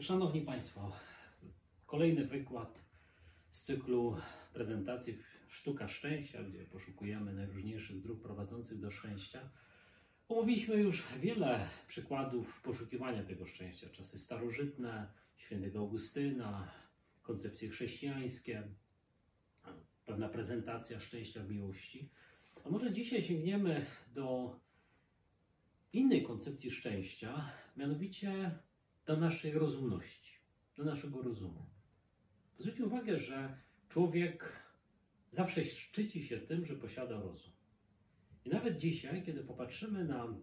Szanowni Państwo, kolejny wykład z cyklu prezentacji Sztuka Szczęścia, gdzie poszukujemy najróżniejszych dróg prowadzących do szczęścia. Omówiliśmy już wiele przykładów poszukiwania tego szczęścia. Czasy starożytne, świętego Augustyna, koncepcje chrześcijańskie, pewna prezentacja szczęścia w miłości. A może dzisiaj sięgniemy do innej koncepcji szczęścia, mianowicie do naszej rozumności, do naszego rozumu. Zwróćcie uwagę, że człowiek zawsze szczyci się tym, że posiada rozum. I nawet dzisiaj, kiedy popatrzymy na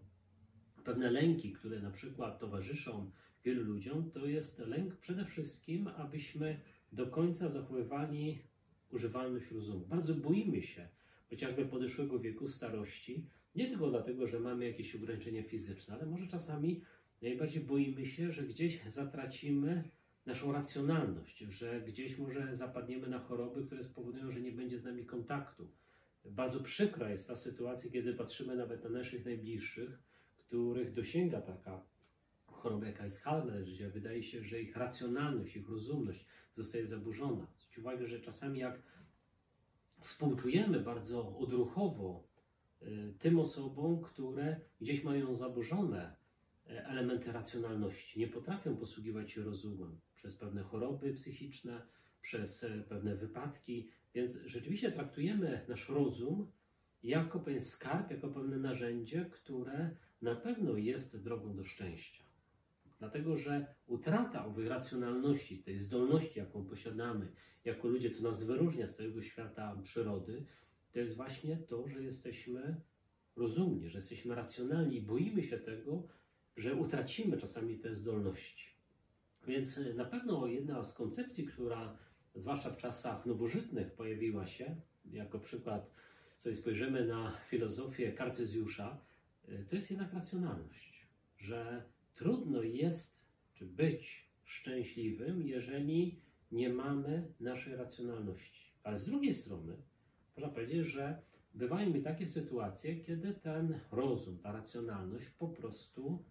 pewne lęki, które na przykład towarzyszą wielu ludziom, to jest lęk przede wszystkim, abyśmy do końca zachowywali używalność rozumu. Bardzo boimy się chociażby podeszłego wieku starości, nie tylko dlatego, że mamy jakieś ograniczenia fizyczne, ale może czasami najbardziej boimy się, że gdzieś zatracimy naszą racjonalność, że gdzieś może zapadniemy na choroby, które spowodują, że nie będzie z nami kontaktu. Bardzo przykra jest ta sytuacja, kiedy patrzymy nawet na naszych najbliższych, których dosięga taka choroba jak Alzheimer, gdzie wydaje się, że ich racjonalność, ich rozumność zostaje zaburzona. Zwróćcie uwagę, że czasami jak współczujemy bardzo odruchowo y, tym osobom, które gdzieś mają zaburzone elementy racjonalności, nie potrafią posługiwać się rozumem przez pewne choroby psychiczne, przez y, pewne wypadki, więc rzeczywiście traktujemy nasz rozum jako pewien skarb, jako pewne narzędzie, które na pewno jest drogą do szczęścia. Dlatego, że utrata owej racjonalności, tej zdolności, jaką posiadamy jako ludzie, co nas wyróżnia z całego świata przyrody, to jest właśnie to, że jesteśmy rozumni, że jesteśmy racjonalni i boimy się tego, że utracimy czasami te zdolności. Więc na pewno jedna z koncepcji, która zwłaszcza w czasach nowożytnych pojawiła się, jako przykład sobie spojrzymy na filozofię Kartezjusza, to jest jednak racjonalność, że trudno jest czy być szczęśliwym, jeżeli nie mamy naszej racjonalności. Ale z drugiej strony, można powiedzieć, że bywają mi takie sytuacje, kiedy ten rozum, ta racjonalność po prostu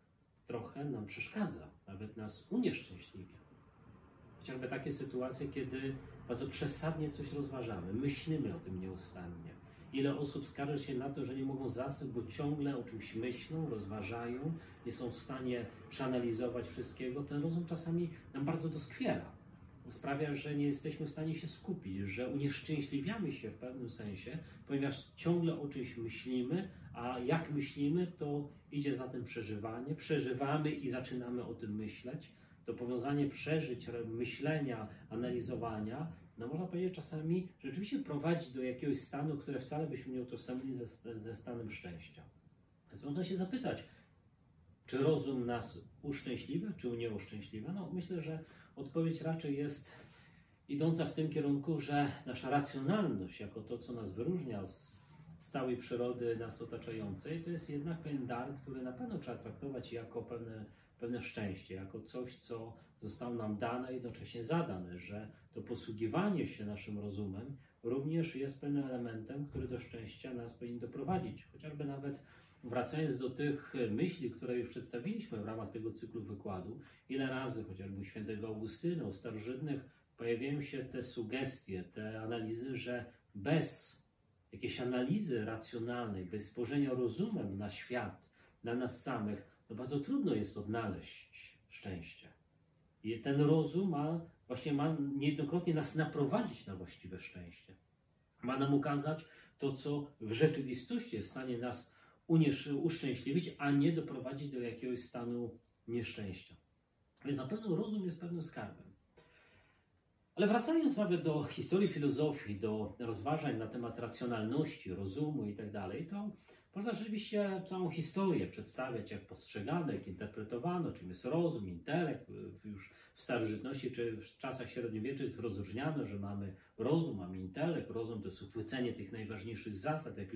trochę nam przeszkadza, nawet nas unieszczęśliwia. Chociażby takie sytuacje, kiedy bardzo przesadnie coś rozważamy, myślimy o tym nieustannie. Ile osób skarży się na to, że nie mogą zasnąć, bo ciągle o czymś myślą, rozważają, nie są w stanie przeanalizować wszystkiego. Ten rozum czasami nam bardzo doskwiera. Sprawia, że nie jesteśmy w stanie się skupić, że unieszczęśliwiamy się w pewnym sensie, ponieważ ciągle o czymś myślimy, a jak myślimy, to idzie za tym przeżywanie. Przeżywamy i zaczynamy o tym myśleć. To powiązanie przeżyć, myślenia, analizowania no można powiedzieć czasami rzeczywiście prowadzi do jakiegoś stanu, które wcale byśmy nie utożsamili ze, ze stanem szczęścia. Więc można się zapytać, czy rozum nas uszczęśliwia, czy nie uszczęśliwia? No myślę, że odpowiedź raczej jest idąca w tym kierunku, że nasza racjonalność, jako to, co nas wyróżnia z, z całej przyrody nas otaczającej, to jest jednak pewien dar, który na pewno trzeba traktować jako pewne, pewne szczęście, jako coś, co zostało nam dane, jednocześnie zadane, że to posługiwanie się naszym rozumem również jest pewnym elementem, który do szczęścia nas powinien doprowadzić. Chociażby nawet wracając do tych myśli, które już przedstawiliśmy w ramach tego cyklu wykładu, ile razy chociażby u świętego Augustyna, u starożytnych, pojawiają się te sugestie, te analizy, że bez jakiejś analizy racjonalnej, bez spojrzenia rozumem na świat, na nas samych, to bardzo trudno jest odnaleźć szczęście. I ten rozum ma, właśnie ma niejednokrotnie nas naprowadzić na właściwe szczęście. Ma nam ukazać to, co w rzeczywistości jest w stanie nas uszczęśliwić, a nie doprowadzić do jakiegoś stanu nieszczęścia. Więc na pewno rozum jest pewnym skarbem. Ale wracając nawet do historii filozofii, do rozważań na temat racjonalności, rozumu itd., tak to można rzeczywiście całą historię przedstawiać, jak postrzegano, jak interpretowano, czym jest rozum, intelekt. Już w starożytności czy w czasach średniowiecznych rozróżniano, że mamy rozum, mamy intelekt. Rozum to jest uchwycenie tych najważniejszych zasad, jak,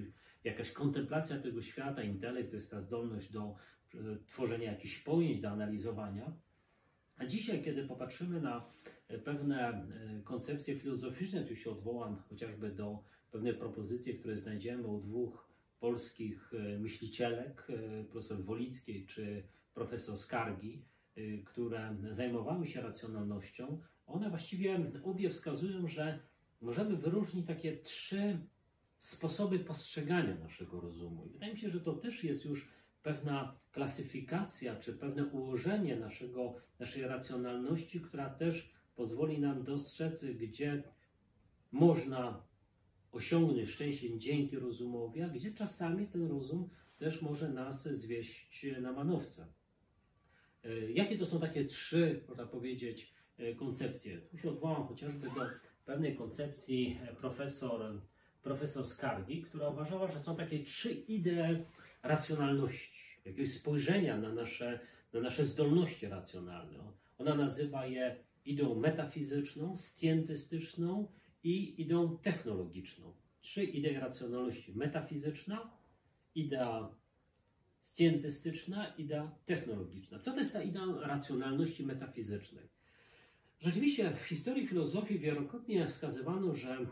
jakaś kontemplacja tego świata. Intelekt to jest ta zdolność do e, tworzenia jakichś pojęć, do analizowania. A dzisiaj, kiedy popatrzymy na pewne e, koncepcje filozoficzne, tu się odwołam chociażby do pewnej propozycji, które znajdziemy u dwóch polskich myślicielek, profesor Wolickiej czy profesor Skargi, które zajmowały się racjonalnością, one właściwie obie wskazują, że możemy wyróżnić takie trzy sposoby postrzegania naszego rozumu. I wydaje mi się, że to też jest już pewna klasyfikacja, czy pewne ułożenie naszego, naszej racjonalności, która też pozwoli nam dostrzec, gdzie można osiągnąć szczęście dzięki rozumowi, a gdzie czasami ten rozum też może nas zwieść na manowce. Jakie to są takie trzy, można powiedzieć, e, koncepcje? Tu się odwołam chociażby do pewnej koncepcji e, profesor, profesor Skargi, która uważała, że są takie trzy idee racjonalności, jakiegoś spojrzenia na nasze, na nasze zdolności racjonalne. Ona nazywa je ideą metafizyczną, scjentystyczną i ideą technologiczną. Trzy idee racjonalności: metafizyczna, idea scjentystyczna, idea technologiczna. Co to jest ta idea racjonalności metafizycznej? Rzeczywiście w historii filozofii wielokrotnie wskazywano, że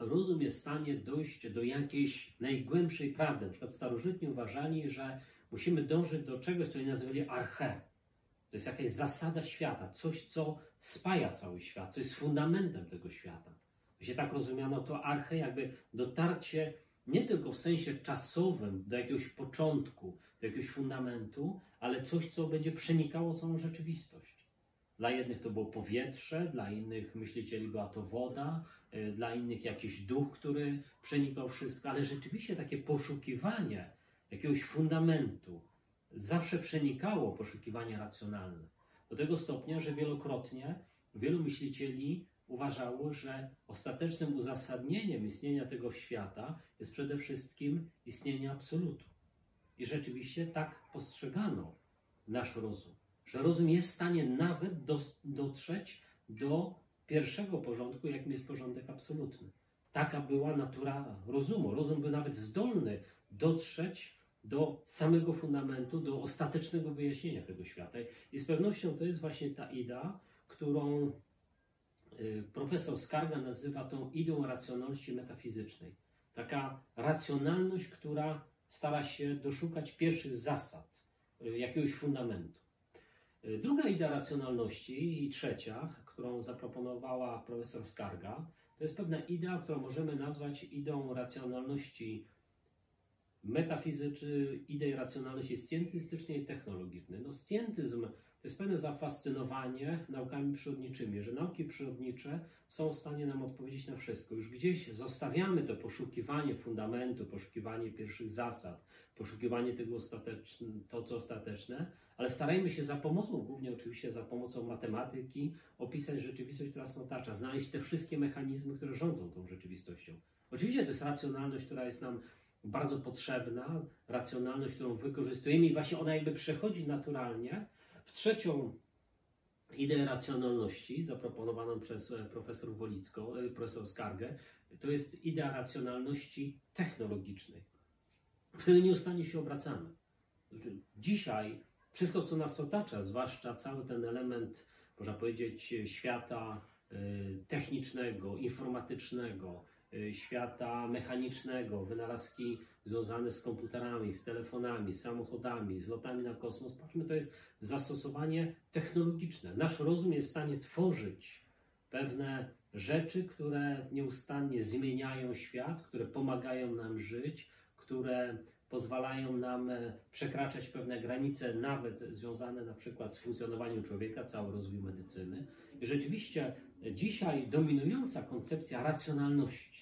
rozum jest w stanie dojść do jakiejś najgłębszej prawdy. Na przykład starożytni uważali, że musimy dążyć do czegoś, co oni nazywali arche. To jest jakaś zasada świata, coś, co spaja cały świat, co jest fundamentem tego świata. Jeśli tak rozumiano, to arche jakby dotarcie nie tylko w sensie czasowym do jakiegoś początku, do jakiegoś fundamentu, ale coś, co będzie przenikało całą rzeczywistość. Dla jednych to było powietrze, dla innych myślicieli była to woda, y, dla innych jakiś duch, który przenikał wszystko, ale rzeczywiście takie poszukiwanie jakiegoś fundamentu zawsze przenikało poszukiwanie racjonalne. Do tego stopnia, że wielokrotnie wielu myślicieli uważało, że ostatecznym uzasadnieniem istnienia tego świata jest przede wszystkim istnienie absolutu. I rzeczywiście tak postrzegano nasz rozum, że rozum jest w stanie nawet do, dotrzeć do pierwszego porządku, jakim jest porządek absolutny. Taka była natura rozumu. Rozum był nawet zdolny dotrzeć do samego fundamentu, do ostatecznego wyjaśnienia tego świata. I z pewnością to jest właśnie ta idea, którą y, profesor Skarga nazywa tą ideą racjonalności metafizycznej. Taka racjonalność, która stara się doszukać pierwszych zasad, y, jakiegoś fundamentu. Y, druga idea racjonalności i trzecia, którą zaproponowała profesor Skarga, to jest pewna idea, którą możemy nazwać ideą racjonalności metafizycznej, idei racjonalności scjentystycznej i technologicznej. No, scjentyzm to jest pewne zafascynowanie naukami przyrodniczymi, że nauki przyrodnicze są w stanie nam odpowiedzieć na wszystko. Już gdzieś zostawiamy to poszukiwanie fundamentu, poszukiwanie pierwszych zasad, poszukiwanie tego ostateczne, to, co ostateczne, ale starajmy się za pomocą, głównie oczywiście za pomocą matematyki, opisać rzeczywistość, która nas otacza, znaleźć te wszystkie mechanizmy, które rządzą tą rzeczywistością. Oczywiście to jest racjonalność, która jest nam bardzo potrzebna, racjonalność, którą wykorzystujemy i właśnie ona jakby przechodzi naturalnie w trzecią ideę racjonalności zaproponowaną przez e, profesor Wolicką, e, profesor Skargę, to jest idea racjonalności technologicznej. Wtedy nieustannie się obracamy. Znaczy, dzisiaj wszystko, co nas otacza, zwłaszcza cały ten element, można powiedzieć, świata e, technicznego, informatycznego, świata mechanicznego, wynalazki związane z komputerami, z telefonami, z samochodami, z lotami na kosmos. Patrzmy, to jest zastosowanie technologiczne. Nasz rozum jest w stanie tworzyć pewne rzeczy, które nieustannie zmieniają świat, które pomagają nam żyć, które pozwalają nam e, przekraczać pewne granice, nawet związane na przykład z funkcjonowaniem człowieka, cały rozwój medycyny. I rzeczywiście dzisiaj dominująca koncepcja racjonalności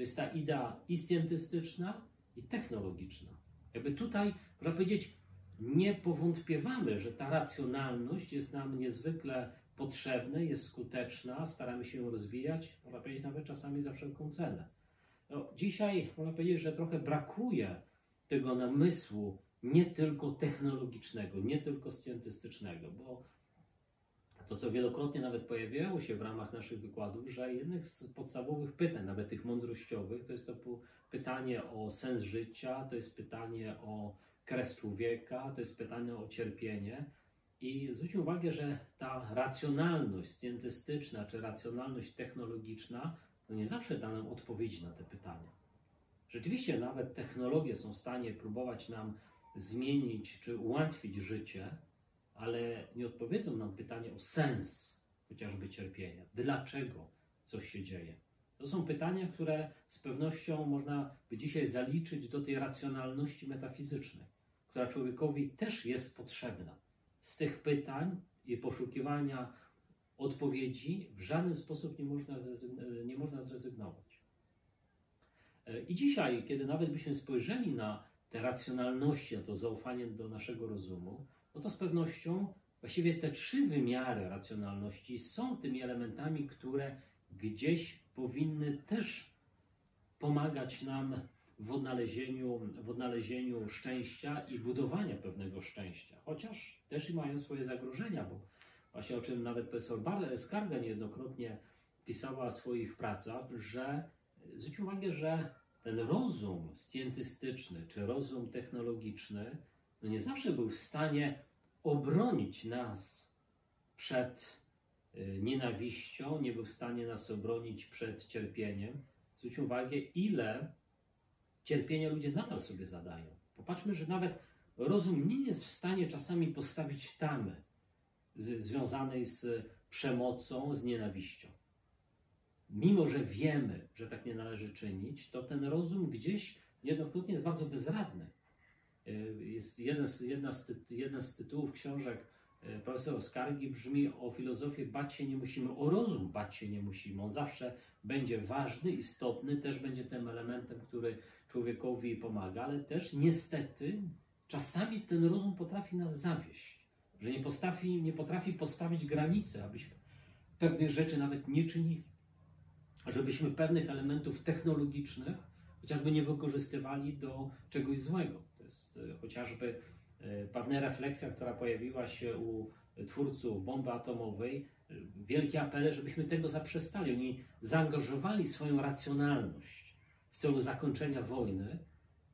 to jest ta idea i scjentystyczna, i technologiczna. Jakby tutaj, można powiedzieć, nie powątpiewamy, że ta racjonalność jest nam niezwykle potrzebna, jest skuteczna, staramy się ją rozwijać, można powiedzieć nawet czasami za wszelką cenę. No, dzisiaj można powiedzieć, że trochę brakuje tego namysłu nie tylko technologicznego, nie tylko scjentystycznego, bo to, co wielokrotnie nawet pojawiało się w ramach naszych wykładów, że jednych z podstawowych pytań, nawet tych mądrościowych, to jest to pytanie o sens życia, to jest pytanie o kres człowieka, to jest pytanie o cierpienie. I zwróćmy uwagę, że ta racjonalność scjentystyczna czy racjonalność technologiczna to nie zawsze da nam odpowiedzi na te pytania. Rzeczywiście nawet technologie są w stanie próbować nam zmienić czy ułatwić życie, ale nie odpowiedzą nam pytanie o sens chociażby cierpienia. Dlaczego coś się dzieje? To są pytania, które z pewnością można by dzisiaj zaliczyć do tej racjonalności metafizycznej, która człowiekowi też jest potrzebna. Z tych pytań i poszukiwania odpowiedzi w żaden sposób nie można, nie można zrezygnować. I dzisiaj, kiedy nawet byśmy spojrzeli na te racjonalności, na to zaufanie do naszego rozumu, no to z pewnością właściwie te trzy wymiary racjonalności są tymi elementami, które gdzieś powinny też pomagać nam w odnalezieniu, w odnalezieniu szczęścia i budowania pewnego szczęścia. Chociaż też i mają swoje zagrożenia, bo właśnie o czym nawet profesor Skarga niejednokrotnie pisała w swoich pracach, że zwróć uwagę, że ten rozum scjentystyczny czy rozum technologiczny no nie zawsze był w stanie obronić nas przed y, nienawiścią, nie był w stanie nas obronić przed cierpieniem. Zwróć uwagę, ile cierpienia ludzie nadal sobie zadają. Popatrzmy, że nawet rozum nie jest w stanie czasami postawić tamy z, związanej z przemocą, z nienawiścią. Mimo, że wiemy, że tak nie należy czynić, to ten rozum gdzieś niejednokrotnie jest bardzo bezradny. Y, jest jeden z, jedna z, jeden z tytułów książek y, profesora Skargi brzmi o filozofię bać się nie musimy, o rozum bać się nie musimy. On zawsze będzie ważny, istotny, też będzie tym elementem, który człowiekowi pomaga, ale też niestety czasami ten rozum potrafi nas zawieść, że nie potrafi, nie potrafi postawić granicy, abyśmy pewnych rzeczy nawet nie czynili, żebyśmy pewnych elementów technologicznych chociażby nie wykorzystywali do czegoś złego jest e, chociażby e, pewna refleksja, która pojawiła się u twórców bomby atomowej, e, wielkie apele, żebyśmy tego zaprzestali. Oni zaangażowali swoją racjonalność w celu zakończenia wojny,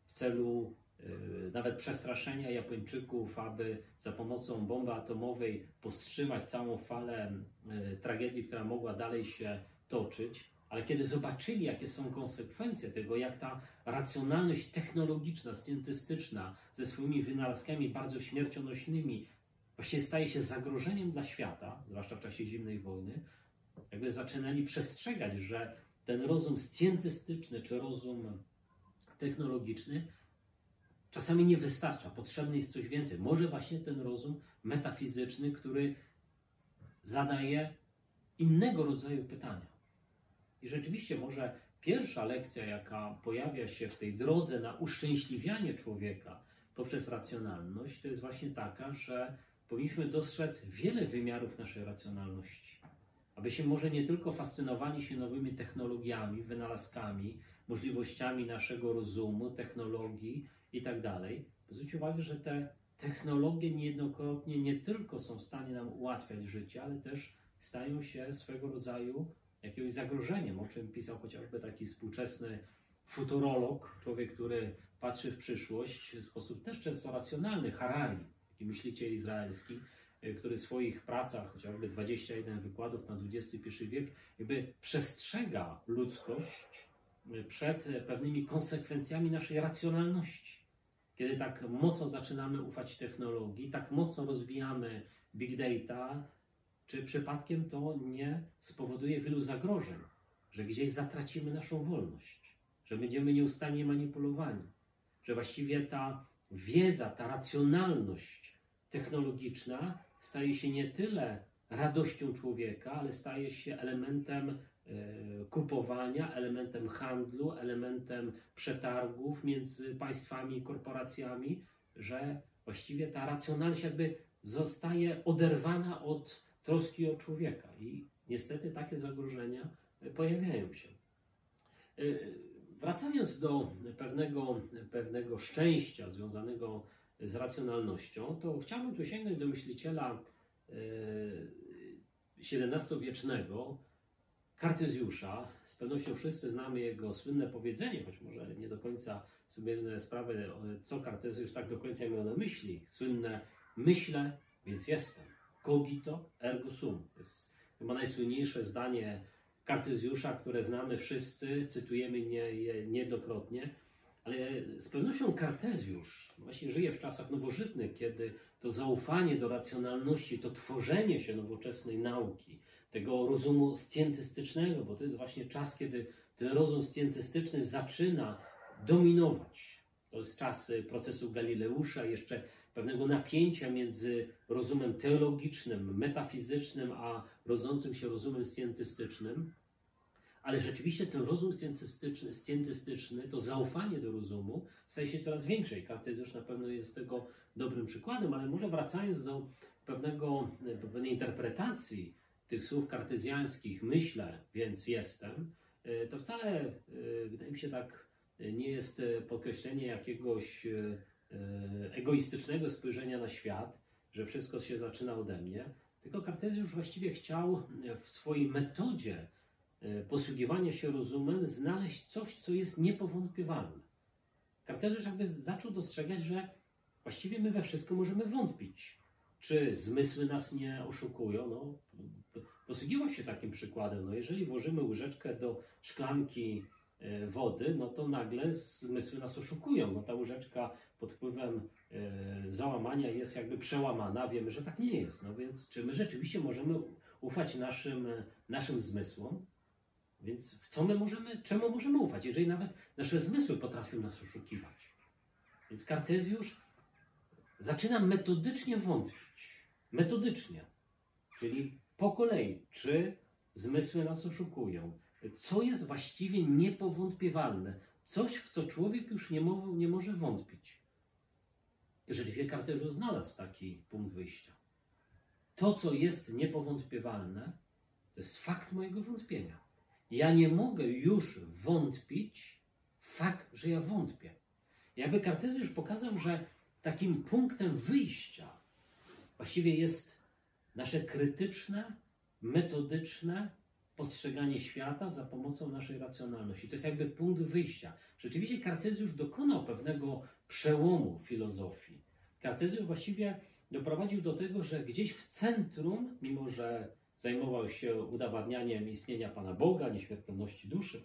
w celu nawet przestraszenia Japończyków, aby za pomocą bomby atomowej powstrzymać całą falę tragedii, która mogła dalej się toczyć. Ale kiedy zobaczyli, jakie są konsekwencje tego, jak ta racjonalność technologiczna, scjentystyczna ze swoimi wynalazkami bardzo śmiercionośnymi właściwie staje się zagrożeniem dla świata, zwłaszcza w czasie zimnej wojny, jakby zaczynali przestrzegać, że ten rozum scjentystyczny czy rozum technologiczny czasami nie wystarcza, potrzebny jest coś więcej. Może właśnie ten rozum metafizyczny, który zadaje innego rodzaju pytania. I rzeczywiście może pierwsza lekcja, jaka pojawia się w tej drodze na uszczęśliwianie człowieka poprzez racjonalność, to jest właśnie taka, że powinniśmy dostrzec wiele wymiarów naszej racjonalności. Aby się może nie tylko fascynowali się nowymi technologiami, wynalazkami, możliwościami naszego rozumu, technologii itd. Tak Zwróć uwagę, że te technologie niejednokrotnie nie tylko są w stanie nam ułatwiać życie, ale też stają się swego rodzaju jakiegoś zagrożeniem, o czym pisał chociażby taki współczesny futurolog, człowiek, który patrzy w przyszłość w sposób też często racjonalny, Harari, taki myśliciel izraelski, e, który w swoich pracach, chociażby 21 wykładów na XXI wiek, jakby przestrzega ludzkość e, przed pewnymi konsekwencjami naszej racjonalności. Kiedy tak mocno zaczynamy ufać technologii, tak mocno rozwijamy big data, czy przypadkiem to nie spowoduje wielu zagrożeń, że gdzieś zatracimy naszą wolność, że będziemy nieustannie manipulowani, że właściwie ta wiedza, ta racjonalność technologiczna staje się nie tyle radością człowieka, ale staje się elementem e, kupowania, elementem handlu, elementem przetargów między państwami i korporacjami, że właściwie ta racjonalność jakby zostaje oderwana od troski o człowieka. I niestety takie zagrożenia pojawiają się. E, wracając do pewnego, pewnego szczęścia związanego z racjonalnością, to chciałbym tu sięgnąć do myśliciela XVII-wiecznego, e, Kartezjusza. Z pewnością wszyscy znamy jego słynne powiedzenie, choć może nie do końca sobie zdajemy sprawę, co Kartezjusz tak do końca miał na myśli. Słynne myślę, więc jestem cogito ergo sum. To jest chyba najsłynniejsze zdanie Kartezjusza, które znamy wszyscy, cytujemy nie, niejednokrotnie. Ale z pewnością Kartezjusz właśnie żyje w czasach nowożytnych, kiedy to zaufanie do racjonalności, to tworzenie się nowoczesnej nauki, tego rozumu scjentystycznego, bo to jest właśnie czas, kiedy ten rozum scjentystyczny zaczyna dominować. To jest czas procesu Galileusza, jeszcze pewnego napięcia między rozumem teologicznym, metafizycznym, a rodzącym się rozumem scjentystycznym. Ale rzeczywiście ten rozum scjentystyczny, to zaufanie do rozumu staje się coraz większe. I Kartezjusz na pewno jest tego dobrym przykładem, ale może wracając do pewnego, pewnej interpretacji tych słów kartezjańskich, myślę, więc jestem, e, to wcale, e, wydaje mi się, tak e, nie jest podkreślenie jakiegoś egoistycznego spojrzenia na świat, że wszystko się zaczyna ode mnie, tylko Kartezjusz właściwie chciał w swojej metodzie posługiwania się rozumem znaleźć coś, co jest niepowątpiewalne. Kartezjusz jakby zaczął dostrzegać, że właściwie my we wszystko możemy wątpić. Czy zmysły nas nie oszukują? No, posługiwał się takim przykładem. No, jeżeli włożymy łyżeczkę do szklanki e, wody, no to nagle zmysły nas oszukują. No, ta łyżeczka pod wpływem e, załamania jest jakby przełamana. Wiemy, że tak nie jest. No więc czy my rzeczywiście możemy ufać naszym, naszym zmysłom? Więc w co my możemy, czemu możemy ufać, jeżeli nawet nasze zmysły potrafią nas oszukiwać? Więc Kartezjusz zaczyna metodycznie wątpić. Metodycznie. Czyli po kolei, czy zmysły nas oszukują, co jest właściwie niepowątpiewalne, coś, w co człowiek już nie, mo nie może wątpić. Rzeczywiście Kartezjusz znalazł taki punkt wyjścia. To, co jest niepowątpiewalne, to jest fakt mojego wątpienia. Ja nie mogę już wątpić w fakt, że ja wątpię. Jakby Kartezjusz pokazał, że takim punktem wyjścia właściwie jest nasze krytyczne, metodyczne postrzeganie świata za pomocą naszej racjonalności. To jest jakby punkt wyjścia. Rzeczywiście Kartezjusz dokonał pewnego przełomu filozofii. Kartezjusz właściwie doprowadził do tego, że gdzieś w centrum, mimo że zajmował się udowadnianiem istnienia Pana Boga, nieśmiertelności duszy,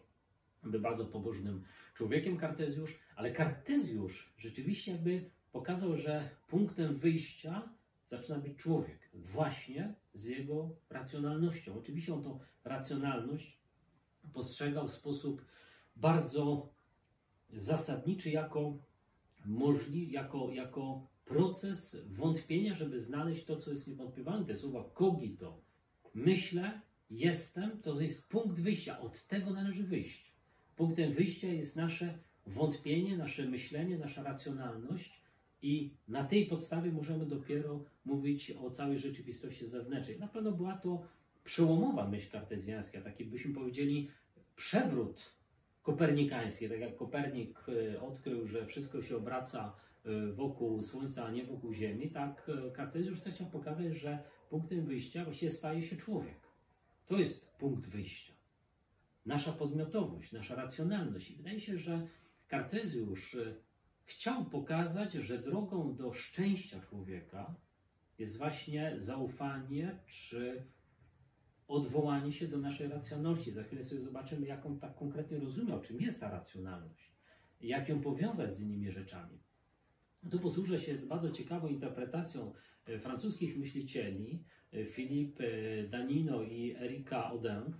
był bardzo pobożnym człowiekiem Kartezjusz, ale Kartezjusz rzeczywiście jakby pokazał, że punktem wyjścia zaczyna być człowiek, właśnie z jego racjonalnością. Oczywiście on tą racjonalność postrzegał w sposób bardzo zasadniczy jako możliwy, jako, jako proces wątpienia, żeby znaleźć to, co jest niewątpliwe. Te słowa cogito, myślę, jestem, to jest punkt wyjścia. Od tego należy wyjść. Punktem wyjścia jest nasze wątpienie, nasze myślenie, nasza racjonalność i na tej podstawie możemy dopiero mówić o całej rzeczywistości zewnętrznej. Na pewno była to przełomowa myśl kartezjańska, taki byśmy powiedzieli przewrót kopernikański. Tak jak Kopernik e, odkrył, że wszystko się obraca e, wokół Słońca, a nie wokół Ziemi, tak e, Kartezjusz chciał pokazać, że punktem wyjścia właściwie staje się człowiek. To jest punkt wyjścia. Nasza podmiotowość, nasza racjonalność. I wydaje się, że Kartezjusz chciał pokazać, że drogą do szczęścia człowieka jest właśnie zaufanie czy odwołanie się do naszej racjonalności. Za chwilę sobie zobaczymy, jak on tak konkretnie rozumiał, czym jest ta racjonalność jak ją powiązać z innymi rzeczami. Tu posłużę się bardzo ciekawą interpretacją e, francuskich myślicieli e, Philippe e, Danino i Erika Oden,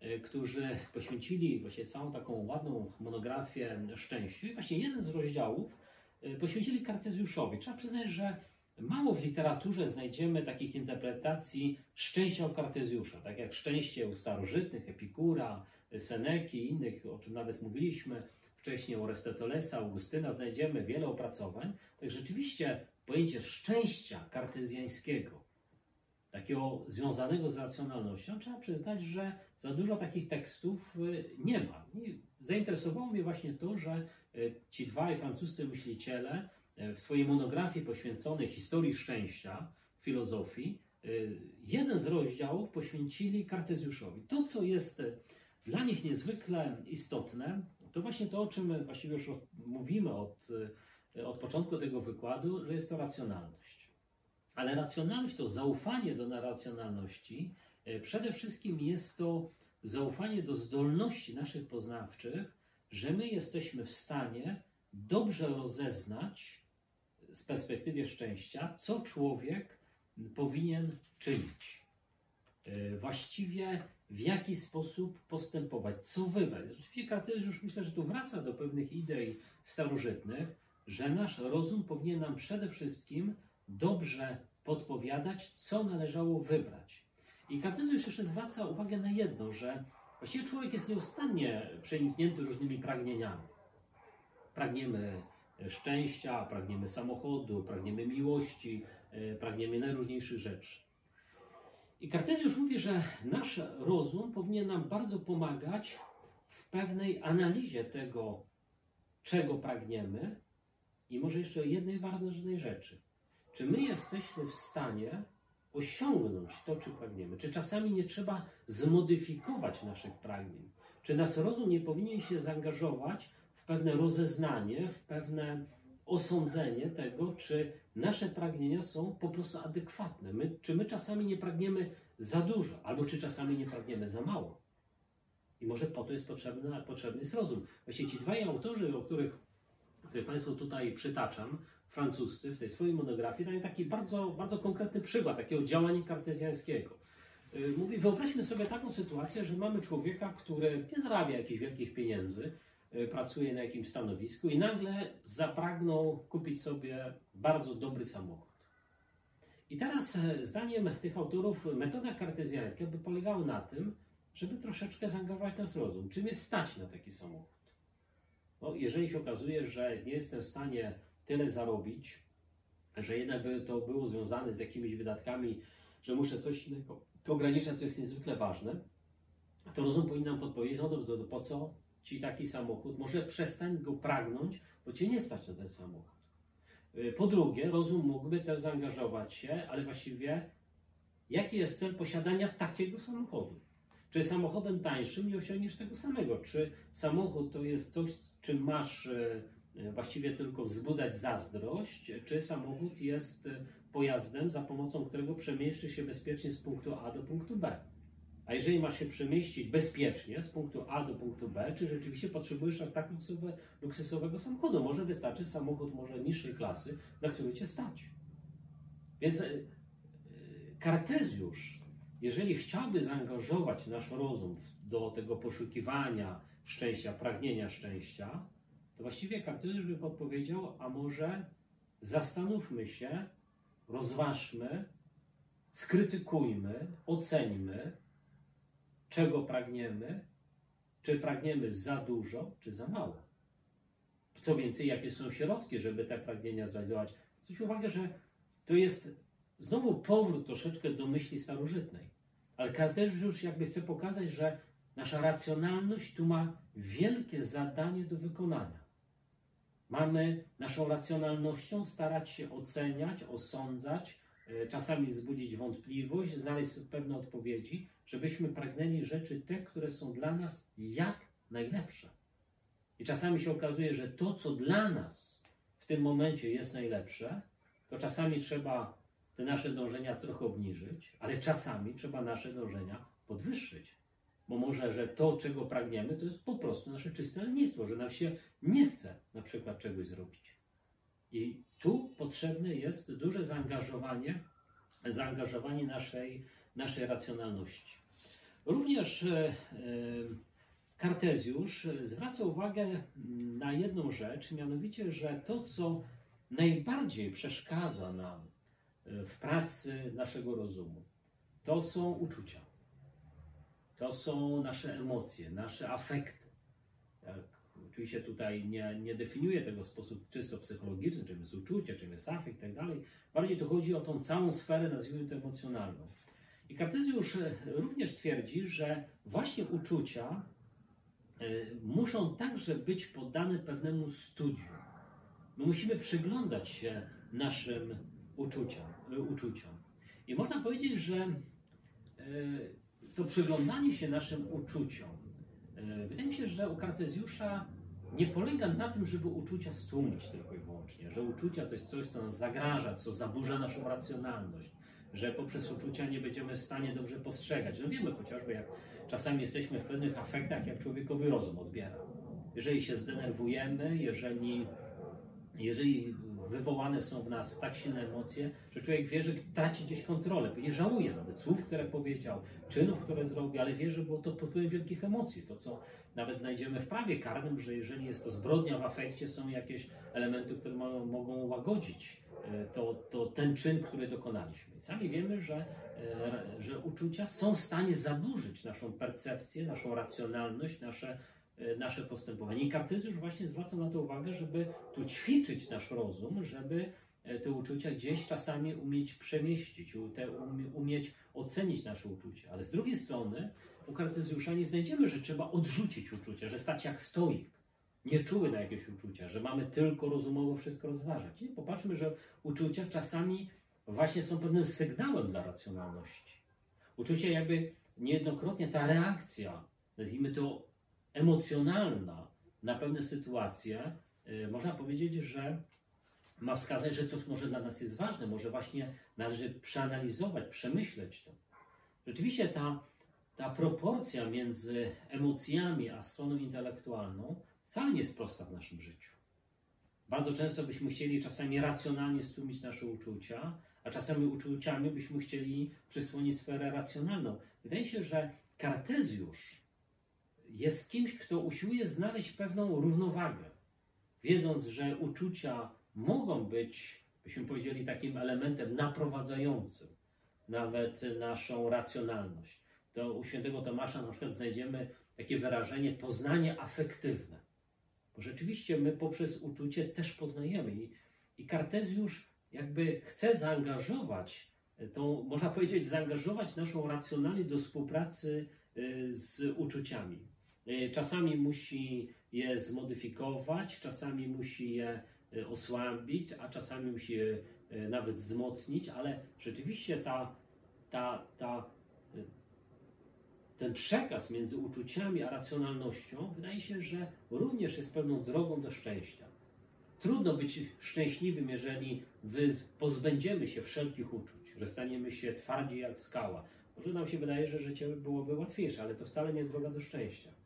E, którzy poświęcili właśnie całą taką ładną monografię szczęściu i właśnie jeden z rozdziałów poświęcili Kartezjuszowi. Trzeba przyznać, że mało w literaturze znajdziemy takich interpretacji szczęścia o Kartezjusza, tak jak szczęście u starożytnych, Epikura, Seneki i innych, o czym nawet mówiliśmy wcześniej, u Arystotelesa, Augustyna, znajdziemy wiele opracowań. Tak rzeczywiście pojęcie szczęścia kartezjańskiego takiego związanego z racjonalnością, trzeba przyznać, że za dużo takich tekstów y, nie ma. Zainteresowało mnie właśnie to, że y, ci dwaj francuscy myśliciele w swojej monografii poświęconej historii szczęścia, filozofii, jeden z rozdziałów poświęcili Kartezjuszowi. To, co jest dla nich niezwykle istotne, to właśnie to, o czym właściwie już mówimy od, od początku tego wykładu, że jest to racjonalność. Ale racjonalność to zaufanie do racjonalności. E, przede wszystkim jest to zaufanie do zdolności naszych poznawczych że my jesteśmy w stanie dobrze rozeznać z perspektywy szczęścia, co człowiek powinien czynić. E, właściwie w jaki sposób postępować, co wybrać. Rzeczywiście Kartezjusz myślę, że tu wraca do pewnych idei starożytnych, że nasz rozum powinien nam przede wszystkim dobrze podpowiadać, co należało wybrać. I Kartezjusz jeszcze zwraca uwagę na jedno, że właściwie człowiek jest nieustannie przeniknięty różnymi pragnieniami. Pragniemy szczęścia, pragniemy samochodu, pragniemy miłości, e, pragniemy najróżniejszych rzeczy. I Kartezjusz mówi, że nasz rozum powinien nam bardzo pomagać w pewnej analizie tego, czego pragniemy i może jeszcze jednej ważnej rzeczy. Czy my jesteśmy w stanie osiągnąć to, czy pragniemy? Czy czasami nie trzeba zmodyfikować naszych pragnień? Czy nasz rozum nie powinien się zaangażować pewne rozeznanie, w pewne osądzenie tego, czy nasze pragnienia są po prostu adekwatne. My, czy my czasami nie pragniemy za dużo, albo czy czasami nie pragniemy za mało. I może po to jest potrzebny, potrzebny jest rozum. Właściwie ci dwaj autorzy, o których, których Państwu tutaj przytaczam, francuscy w tej swojej monografii dają taki bardzo, bardzo konkretny przykład takiego działania kartezjańskiego. Y, mówi, wyobraźmy sobie taką sytuację, że mamy człowieka, który nie zarabia jakichś wielkich pieniędzy, pracuje na jakimś stanowisku i nagle zapragnął kupić sobie bardzo dobry samochód. I teraz, e, zdaniem tych autorów, metoda kartezjańska by polegała na tym, żeby troszeczkę zaangażować nas rozum. Czym jest stać na taki samochód? No, jeżeli się okazuje, że nie jestem w stanie tyle zarobić, że jednak by to było związane z jakimiś wydatkami, że muszę coś innego ograniczać, co jest niezwykle ważne, to rozum powinien nam podpowiedzieć, no dobrze, to po co ci taki samochód? Może przestań go pragnąć, bo cię nie stać na ten samochód. Y, po drugie, rozum mógłby też zaangażować się, ale właściwie jaki jest cel posiadania takiego samochodu? Czy samochodem tańszym nie osiągniesz tego samego? Czy samochód to jest coś, czym masz y, y, właściwie tylko wzbudzać zazdrość? Czy samochód jest pojazdem, za pomocą którego przemieszczy się bezpiecznie z punktu A do punktu B? A jeżeli masz się przemieścić bezpiecznie z punktu A do punktu B, czy rzeczywiście potrzebujesz tak luksusowego samochodu? Może wystarczy samochód może niższej klasy, na który cię stać. Więc e, Kartezjusz, jeżeli chciałby zaangażować nasz rozum do tego poszukiwania szczęścia, pragnienia szczęścia, to właściwie Kartezjusz by podpowiedział, a może zastanówmy się, rozważmy, skrytykujmy, oceńmy, czego pragniemy, czy pragniemy za dużo, czy za mało. Co więcej, jakie są środki, żeby te pragnienia zrealizować. Zwróć uwagę, że to jest znowu powrót troszeczkę do myśli starożytnej. Ale Kartezjusz już jakby chce pokazać, że nasza racjonalność tu ma wielkie zadanie do wykonania. Mamy naszą racjonalnością starać się oceniać, osądzać, czasami wzbudzić wątpliwość, znaleźć pewne odpowiedzi, żebyśmy pragnęli rzeczy te, które są dla nas jak najlepsze. I czasami się okazuje, że to, co dla nas w tym momencie jest najlepsze, to czasami trzeba te nasze dążenia trochę obniżyć, ale czasami trzeba nasze dążenia podwyższyć. Bo może, że to, czego pragniemy, to jest po prostu nasze czyste lenistwo, że nam się nie chce na przykład czegoś zrobić. I tu potrzebne jest duże zaangażowanie, zaangażowanie naszej, naszej racjonalności. Również e, e, Kartezjusz zwraca uwagę na jedną rzecz, mianowicie, że to, co najbardziej przeszkadza nam e, w pracy naszego rozumu, to są uczucia. To są nasze emocje, nasze afekty. Jak oczywiście tutaj nie, nie definiuję tego w sposób czysto psychologiczny, czym jest uczucie, czym jest afekt i tak dalej. Bardziej to chodzi o tą całą sferę, nazwijmy to emocjonalną. I Kartezjusz e, również twierdzi, że właśnie uczucia e, muszą także być poddane pewnemu studium. My musimy przyglądać się naszym uczuciom. E, uczuciom. I można powiedzieć, że to przyglądanie się naszym uczuciom, wydaje mi się, że u Kartezjusza nie polega na tym, żeby uczucia stłumić tylko i wyłącznie, że uczucia to jest coś, co nas zagraża, co zaburza naszą racjonalność, że poprzez uczucia nie będziemy w stanie dobrze postrzegać. No wiemy chociażby, jak czasami jesteśmy w pewnych afektach, jak człowiekowy rozum odbiera. jeżeli się zdenerwujemy, jeżeli, jeżeli wywołane są w nas tak silne emocje, że człowiek wie, że traci gdzieś kontrolę, nie żałuje nawet słów, które powiedział, czynów, które zrobił, ale wie, że było to pod wpływem wielkich emocji. To, co nawet znajdziemy w prawie karnym, że jeżeli jest to zbrodnia w afekcie, są jakieś elementy, które mo mogą łagodzić e, to, to ten czyn, który dokonaliśmy. Sami wiemy, że, e, że uczucia są w stanie zaburzyć naszą percepcję, naszą racjonalność, nasze nasze postępowanie. I Kartezjusz właśnie zwraca na to uwagę, żeby tu ćwiczyć nasz rozum, żeby e, te uczucia gdzieś czasami umieć przemieścić, umieć ocenić nasze uczucia. Ale z drugiej strony u Kartezjusza nie znajdziemy, że trzeba odrzucić uczucia, że stać jak stoik, nie czuły na jakieś uczucia, że mamy tylko rozumowo wszystko rozważać. Nie? Popatrzmy, że uczucia czasami właśnie są pewnym sygnałem dla racjonalności. Uczucia jakby niejednokrotnie ta reakcja, nazwijmy to emocjonalna na pewne sytuacje, y, można powiedzieć, że ma wskazać, że coś może dla nas jest ważne, może właśnie należy przeanalizować, przemyśleć to. Rzeczywiście ta, ta proporcja między emocjami a stroną intelektualną wcale nie jest prosta w naszym życiu. Bardzo często byśmy chcieli czasami racjonalnie stłumić nasze uczucia, a czasami uczuciami byśmy chcieli przysłonić sferę racjonalną. Wydaje się, że Kartezjusz jest kimś, kto usiłuje znaleźć pewną równowagę, wiedząc, że uczucia mogą być, byśmy powiedzieli, takim elementem naprowadzającym nawet naszą racjonalność. To u świętego Tomasza na przykład znajdziemy takie wyrażenie poznanie afektywne. Bo rzeczywiście my poprzez uczucie też poznajemy. I, i Kartezjusz jakby chce zaangażować, tą, można powiedzieć, zaangażować naszą racjonalność do współpracy y, z uczuciami. E, czasami musi je zmodyfikować, czasami musi je e, osłabić, a czasami musi je e, nawet wzmocnić, ale rzeczywiście ta, ta, ta, ten przekaz między uczuciami a racjonalnością wydaje się, że również jest pewną drogą do szczęścia. Trudno być szczęśliwym, jeżeli pozbędziemy się wszelkich uczuć, że staniemy się twardzi jak skała. Może nam się wydaje, że życie byłoby łatwiejsze, ale to wcale nie jest droga do szczęścia.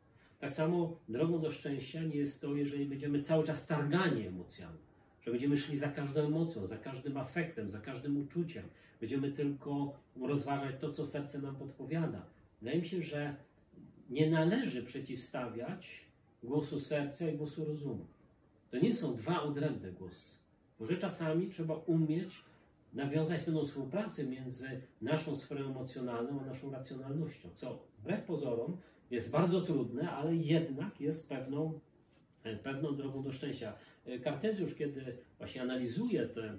Tak samo drogą do szczęścia nie jest to, jeżeli będziemy cały czas targani emocjami, że będziemy szli za każdą emocją, za każdym afektem, za każdym uczuciem. Będziemy tylko rozważać to, co serce nam podpowiada. Wydaje mi się, że nie należy przeciwstawiać głosu serca i głosu rozumu. To nie są dwa odrębne głosy. Może czasami trzeba umieć nawiązać pewną współpracę między naszą sferą emocjonalną a naszą racjonalnością, co wbrew pozorom jest bardzo trudne, ale jednak jest pewną, pewną drogą do szczęścia. Kartezjusz, kiedy właśnie analizuje tę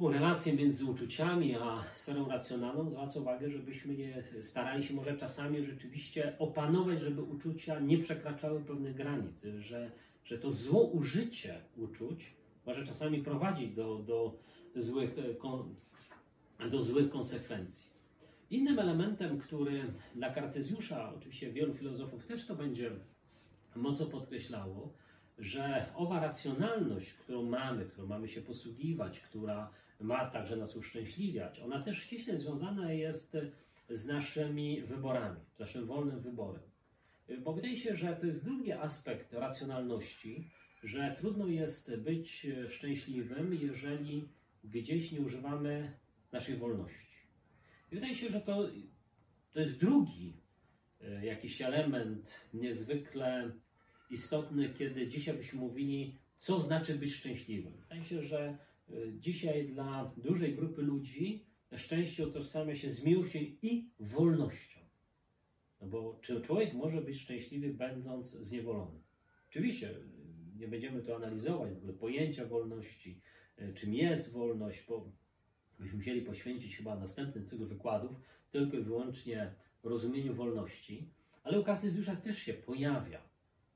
relację między uczuciami a sferą racjonalną, zwraca uwagę, żebyśmy nie starali się może czasami rzeczywiście opanować, żeby uczucia nie przekraczały pewnych granic, że, że to zło użycie uczuć może czasami prowadzić do, do, złych, do złych konsekwencji. Innym elementem, który dla Kartezjusza, oczywiście wielu filozofów też to będzie mocno podkreślało, że owa racjonalność, którą mamy, którą mamy się posługiwać, która ma także nas uszczęśliwiać, ona też ściśle związana jest z naszymi wyborami, z naszym wolnym wyborem. Bo wydaje się, że to jest drugi aspekt racjonalności, że trudno jest być szczęśliwym, jeżeli gdzieś nie używamy naszej wolności. I wydaje się, że to, to jest drugi e, jakiś element niezwykle istotny, kiedy dzisiaj byśmy mówili, co znaczy być szczęśliwym. Wydaje się, że e, dzisiaj dla dużej grupy ludzi szczęście utożsamia się z miłością i wolnością. No bo czy człowiek może być szczęśliwy, będąc zniewolony? Oczywiście e, nie będziemy tu analizować w ogóle pojęcia wolności, czym jest wolność, bo byśmy musieli poświęcić chyba następny cykl wykładów tylko i wyłącznie rozumieniu wolności, ale u Kartezjusza też się pojawia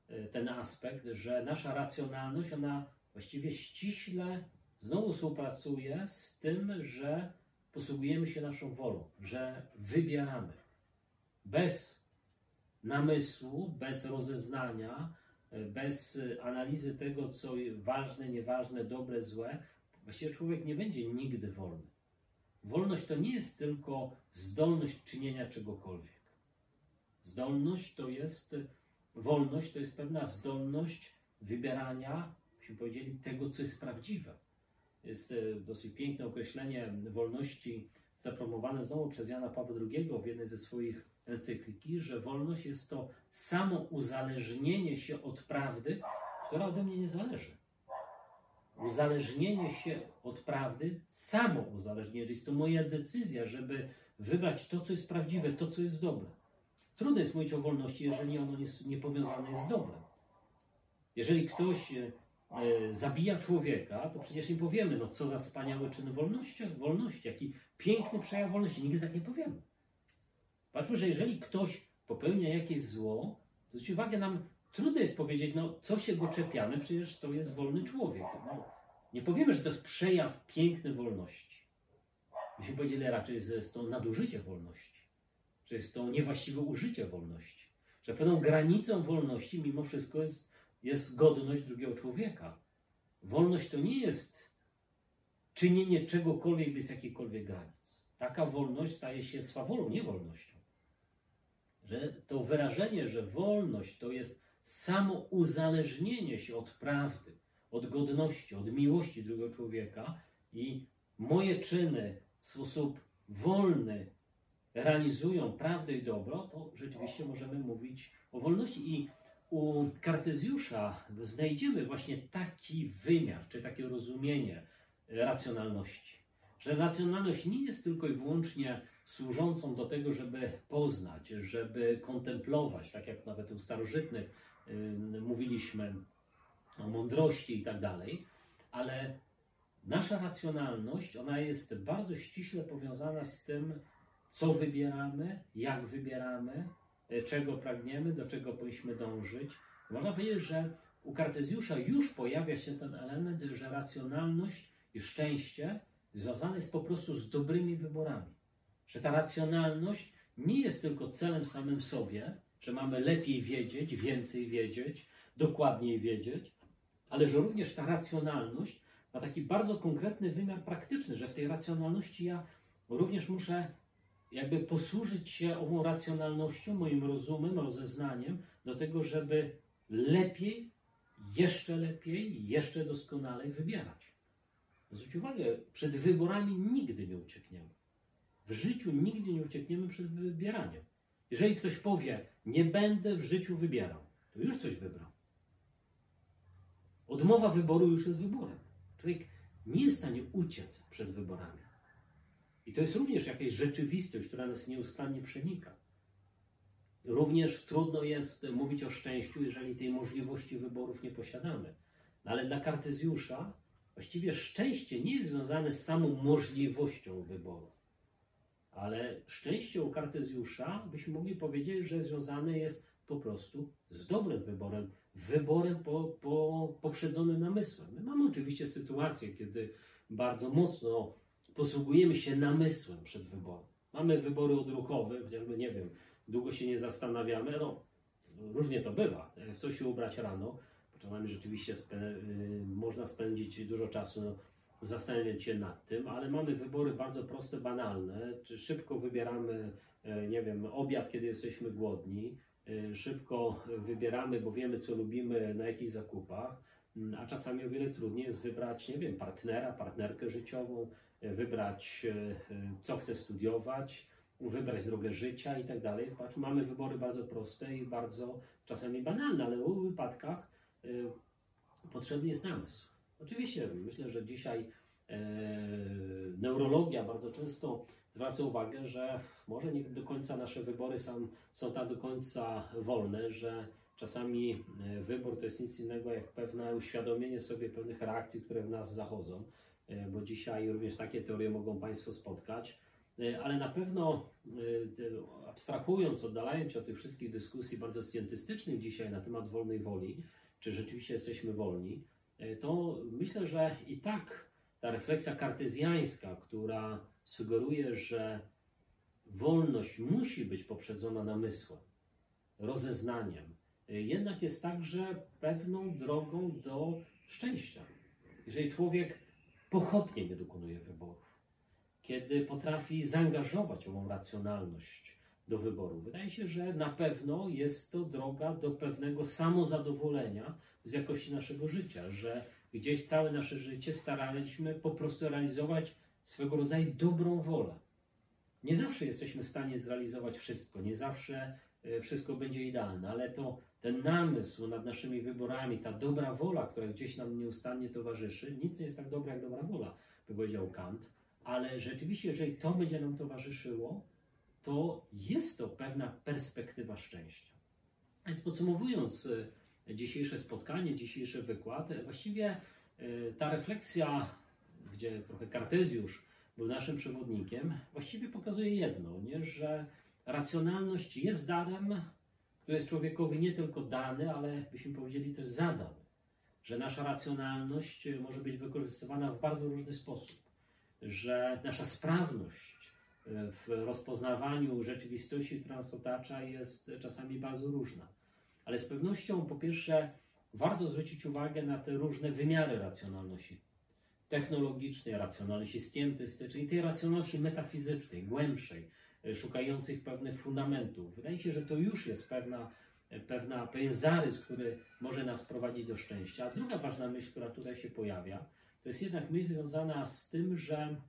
e, ten aspekt, że nasza racjonalność, ona właściwie ściśle znowu współpracuje z tym, że posługujemy się naszą wolą, że wybieramy. Bez namysłu, bez rozeznania, e, bez analizy tego, co ważne, nieważne, dobre, złe, właściwie człowiek nie będzie nigdy wolny. Wolność to nie jest tylko zdolność czynienia czegokolwiek. Zdolność to jest wolność to jest pewna zdolność wybierania, byśmy powiedzieli, tego, co jest prawdziwe. Jest e, dosyć piękne określenie wolności zapromowane znowu przez Jana Pawła II w jednej ze swoich encykliki, że wolność jest to samo uzależnienie się od prawdy, która ode mnie nie zależy. Uzależnienie się od prawdy, samo uzależnienie, jest to moja decyzja, żeby wybrać to, co jest prawdziwe, to, co jest dobre. Trudno jest mówić o wolności, jeżeli ono nie, nie powiązane jest z dobrem. Jeżeli ktoś e, e, zabija człowieka, to przecież nie powiemy, no co za wspaniały czyn wolności, wolności, jaki piękny przejaw wolności. Nigdy tak nie powiemy. Patrzmy, że jeżeli ktoś popełnia jakieś zło, zwróćcie uwagę, nam trudno jest powiedzieć, no co się go czepiamy, przecież to jest wolny człowiek. No, nie powiemy, że to jest przejaw piękny wolności. Myśmy powiedzieli raczej, że jest to nadużycie wolności, że jest to niewłaściwe użycie wolności, że pewną granicą wolności mimo wszystko jest, jest godność drugiego człowieka. Wolność to nie jest czynienie czegokolwiek bez jakiejkolwiek granic. Taka wolność staje się swawolą, nie wolnością że to wyrażenie, że wolność to jest samo uzależnienie się od prawdy, od godności, od miłości drugiego człowieka i moje czyny w sposób wolny realizują prawdę i dobro, to rzeczywiście możemy mówić o wolności. I u Kartezjusza znajdziemy właśnie taki wymiar, czy takie rozumienie racjonalności. Że racjonalność nie jest tylko i wyłącznie służącą do tego, żeby poznać, żeby kontemplować, tak jak nawet u starożytnych yy, mówiliśmy o mądrości i tak dalej, ale nasza racjonalność, ona jest bardzo ściśle powiązana z tym, co wybieramy, jak wybieramy, y, czego pragniemy, do czego powinniśmy dążyć. Można powiedzieć, że u Kartezjusza już pojawia się ten element, że racjonalność i szczęście związane jest po prostu z dobrymi wyborami. Że ta racjonalność nie jest tylko celem samym sobie, że mamy lepiej wiedzieć, więcej wiedzieć, dokładniej wiedzieć, ale że również ta racjonalność ma taki bardzo konkretny wymiar praktyczny, że w tej racjonalności ja również muszę jakby posłużyć się ową racjonalnością, moim rozumem, rozeznaniem do tego, żeby lepiej, jeszcze lepiej, jeszcze doskonalej wybierać. Zwróć uwagę, przed wyborami nigdy nie uciekniemy. W życiu nigdy nie uciekniemy przed wybieraniem. Jeżeli ktoś powie, nie będę w życiu wybierał, to już coś wybrał. Odmowa wyboru już jest wyborem. Człowiek nie jest w stanie uciec przed wyborami. I to jest również jakaś rzeczywistość, która nas nieustannie przenika. Również trudno jest mówić o szczęściu, jeżeli tej możliwości wyborów nie posiadamy. No ale dla Kartezjusza właściwie szczęście nie jest związane z samą możliwością wyboru. Ale szczęście u Kartezjusza byśmy mogli powiedzieć, że związane jest po prostu z dobrym wyborem, wyborem po, po, poprzedzonym namysłem. My mamy oczywiście sytuację, kiedy bardzo mocno posługujemy się namysłem przed wyborem. Mamy wybory odruchowe, chociażby nie wiem, długo się nie zastanawiamy, no różnie to bywa. W co się ubrać rano, czasami rzeczywiście spę y, można spędzić dużo czasu zastanawiać się nad tym, ale mamy wybory bardzo proste, banalne. Szybko wybieramy, e, nie wiem, obiad, kiedy jesteśmy głodni, e, szybko wybieramy, bo wiemy, co lubimy na jakichś zakupach, mm, a czasami o wiele trudniej jest wybrać, nie wiem, partnera, partnerkę życiową, e, wybrać, co chce studiować, wybrać drogę życia i tak dalej. Patrz, mamy wybory bardzo proste i bardzo czasami banalne, ale w wypadkach potrzebny jest namysł. Oczywiście, myślę, że dzisiaj e, neurologia bardzo często zwraca uwagę, że może nie do końca nasze wybory są, są tak do końca wolne, że czasami e, wybór to jest nic innego jak pewne uświadomienie sobie pewnych reakcji, które w nas zachodzą, e, bo dzisiaj również takie teorie mogą Państwo spotkać. E, ale na pewno abstrahując, oddalając się od tych wszystkich dyskusji bardzo scjentystycznych dzisiaj na temat wolnej woli, czy rzeczywiście jesteśmy wolni, E, to myślę, że i tak ta refleksja kartezjańska, która sugeruje, że wolność musi być poprzedzona namysłem, rozeznaniem, e, jednak jest także pewną drogą do szczęścia. Jeżeli człowiek pochopnie nie dokonuje wyborów, kiedy potrafi zaangażować ową racjonalność do wyboru. Wydaje się, że na pewno jest to droga do pewnego samozadowolenia z jakości naszego życia, że gdzieś całe nasze życie staraliśmy po prostu realizować swego rodzaju dobrą wolę. Nie zawsze jesteśmy w stanie zrealizować wszystko, nie zawsze e, wszystko będzie idealne, ale to ten namysł nad naszymi wyborami, ta dobra wola, która gdzieś nam nieustannie towarzyszy, nic nie jest tak dobra jak dobra wola, by powiedział Kant, ale rzeczywiście, jeżeli to będzie nam towarzyszyło, to jest to pewna perspektywa szczęścia. Więc podsumowując e, dzisiejsze spotkanie, dzisiejszy wykład, e, właściwie ta refleksja, gdzie trochę Kartezjusz był naszym przewodnikiem, właściwie pokazuje jedno, nie? że racjonalność jest darem, który jest człowiekowi nie tylko dany, ale byśmy powiedzieli też zadany. Że nasza racjonalność może być wykorzystywana w bardzo różny sposób, że nasza sprawność w rozpoznawaniu rzeczywistości, która nas otacza, jest czasami bardzo różna. Ale z pewnością, po pierwsze, warto zwrócić uwagę na te różne wymiary racjonalności technologicznej, racjonalności scjentystycznej, tej racjonalności metafizycznej, głębszej, e, szukających pewnych fundamentów. Wydaje się, że to już jest pewna, e, pewna, pewien zarys, który może nas prowadzić do szczęścia. A druga ważna myśl, która tutaj się pojawia, to jest jednak myśl związana z tym, że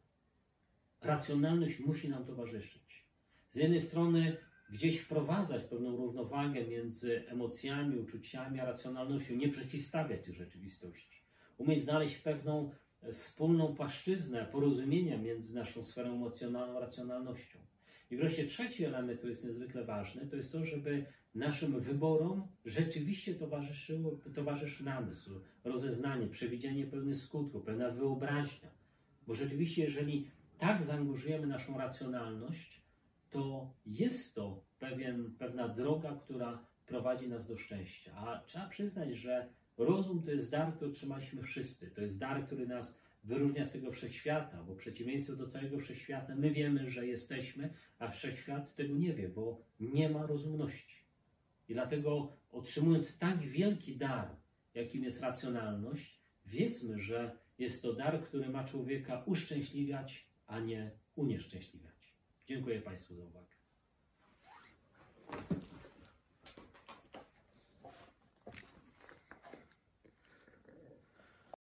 racjonalność musi nam towarzyszyć. Z jednej strony gdzieś wprowadzać pewną równowagę między emocjami, uczuciami a racjonalnością, nie przeciwstawiać tych rzeczywistości. Umieć znaleźć pewną wspólną płaszczyznę porozumienia między naszą sferą emocjonalną a racjonalnością. I wreszcie trzeci element, który jest niezwykle ważny, to jest to, żeby naszym wyborom rzeczywiście towarzyszyło, towarzyszy namysł, rozeznanie, przewidzienie pewnych skutków, pewna wyobraźnia. Bo rzeczywiście, jeżeli tak zaangażujemy naszą racjonalność, to jest to pewien, pewna droga, która prowadzi nas do szczęścia. A trzeba przyznać, że Rozum to jest dar, który otrzymaliśmy wszyscy. To jest dar, który nas wyróżnia z tego wszechświata, bo w przeciwieństwie do całego wszechświata my wiemy, że jesteśmy, a wszechświat tego nie wie, bo nie ma rozumności. I dlatego otrzymując tak wielki dar, jakim jest racjonalność, wiedzmy, że jest to dar, który ma człowieka uszczęśliwiać, a nie unieszczęśliwiać. Dziękuję Państwu za uwagę.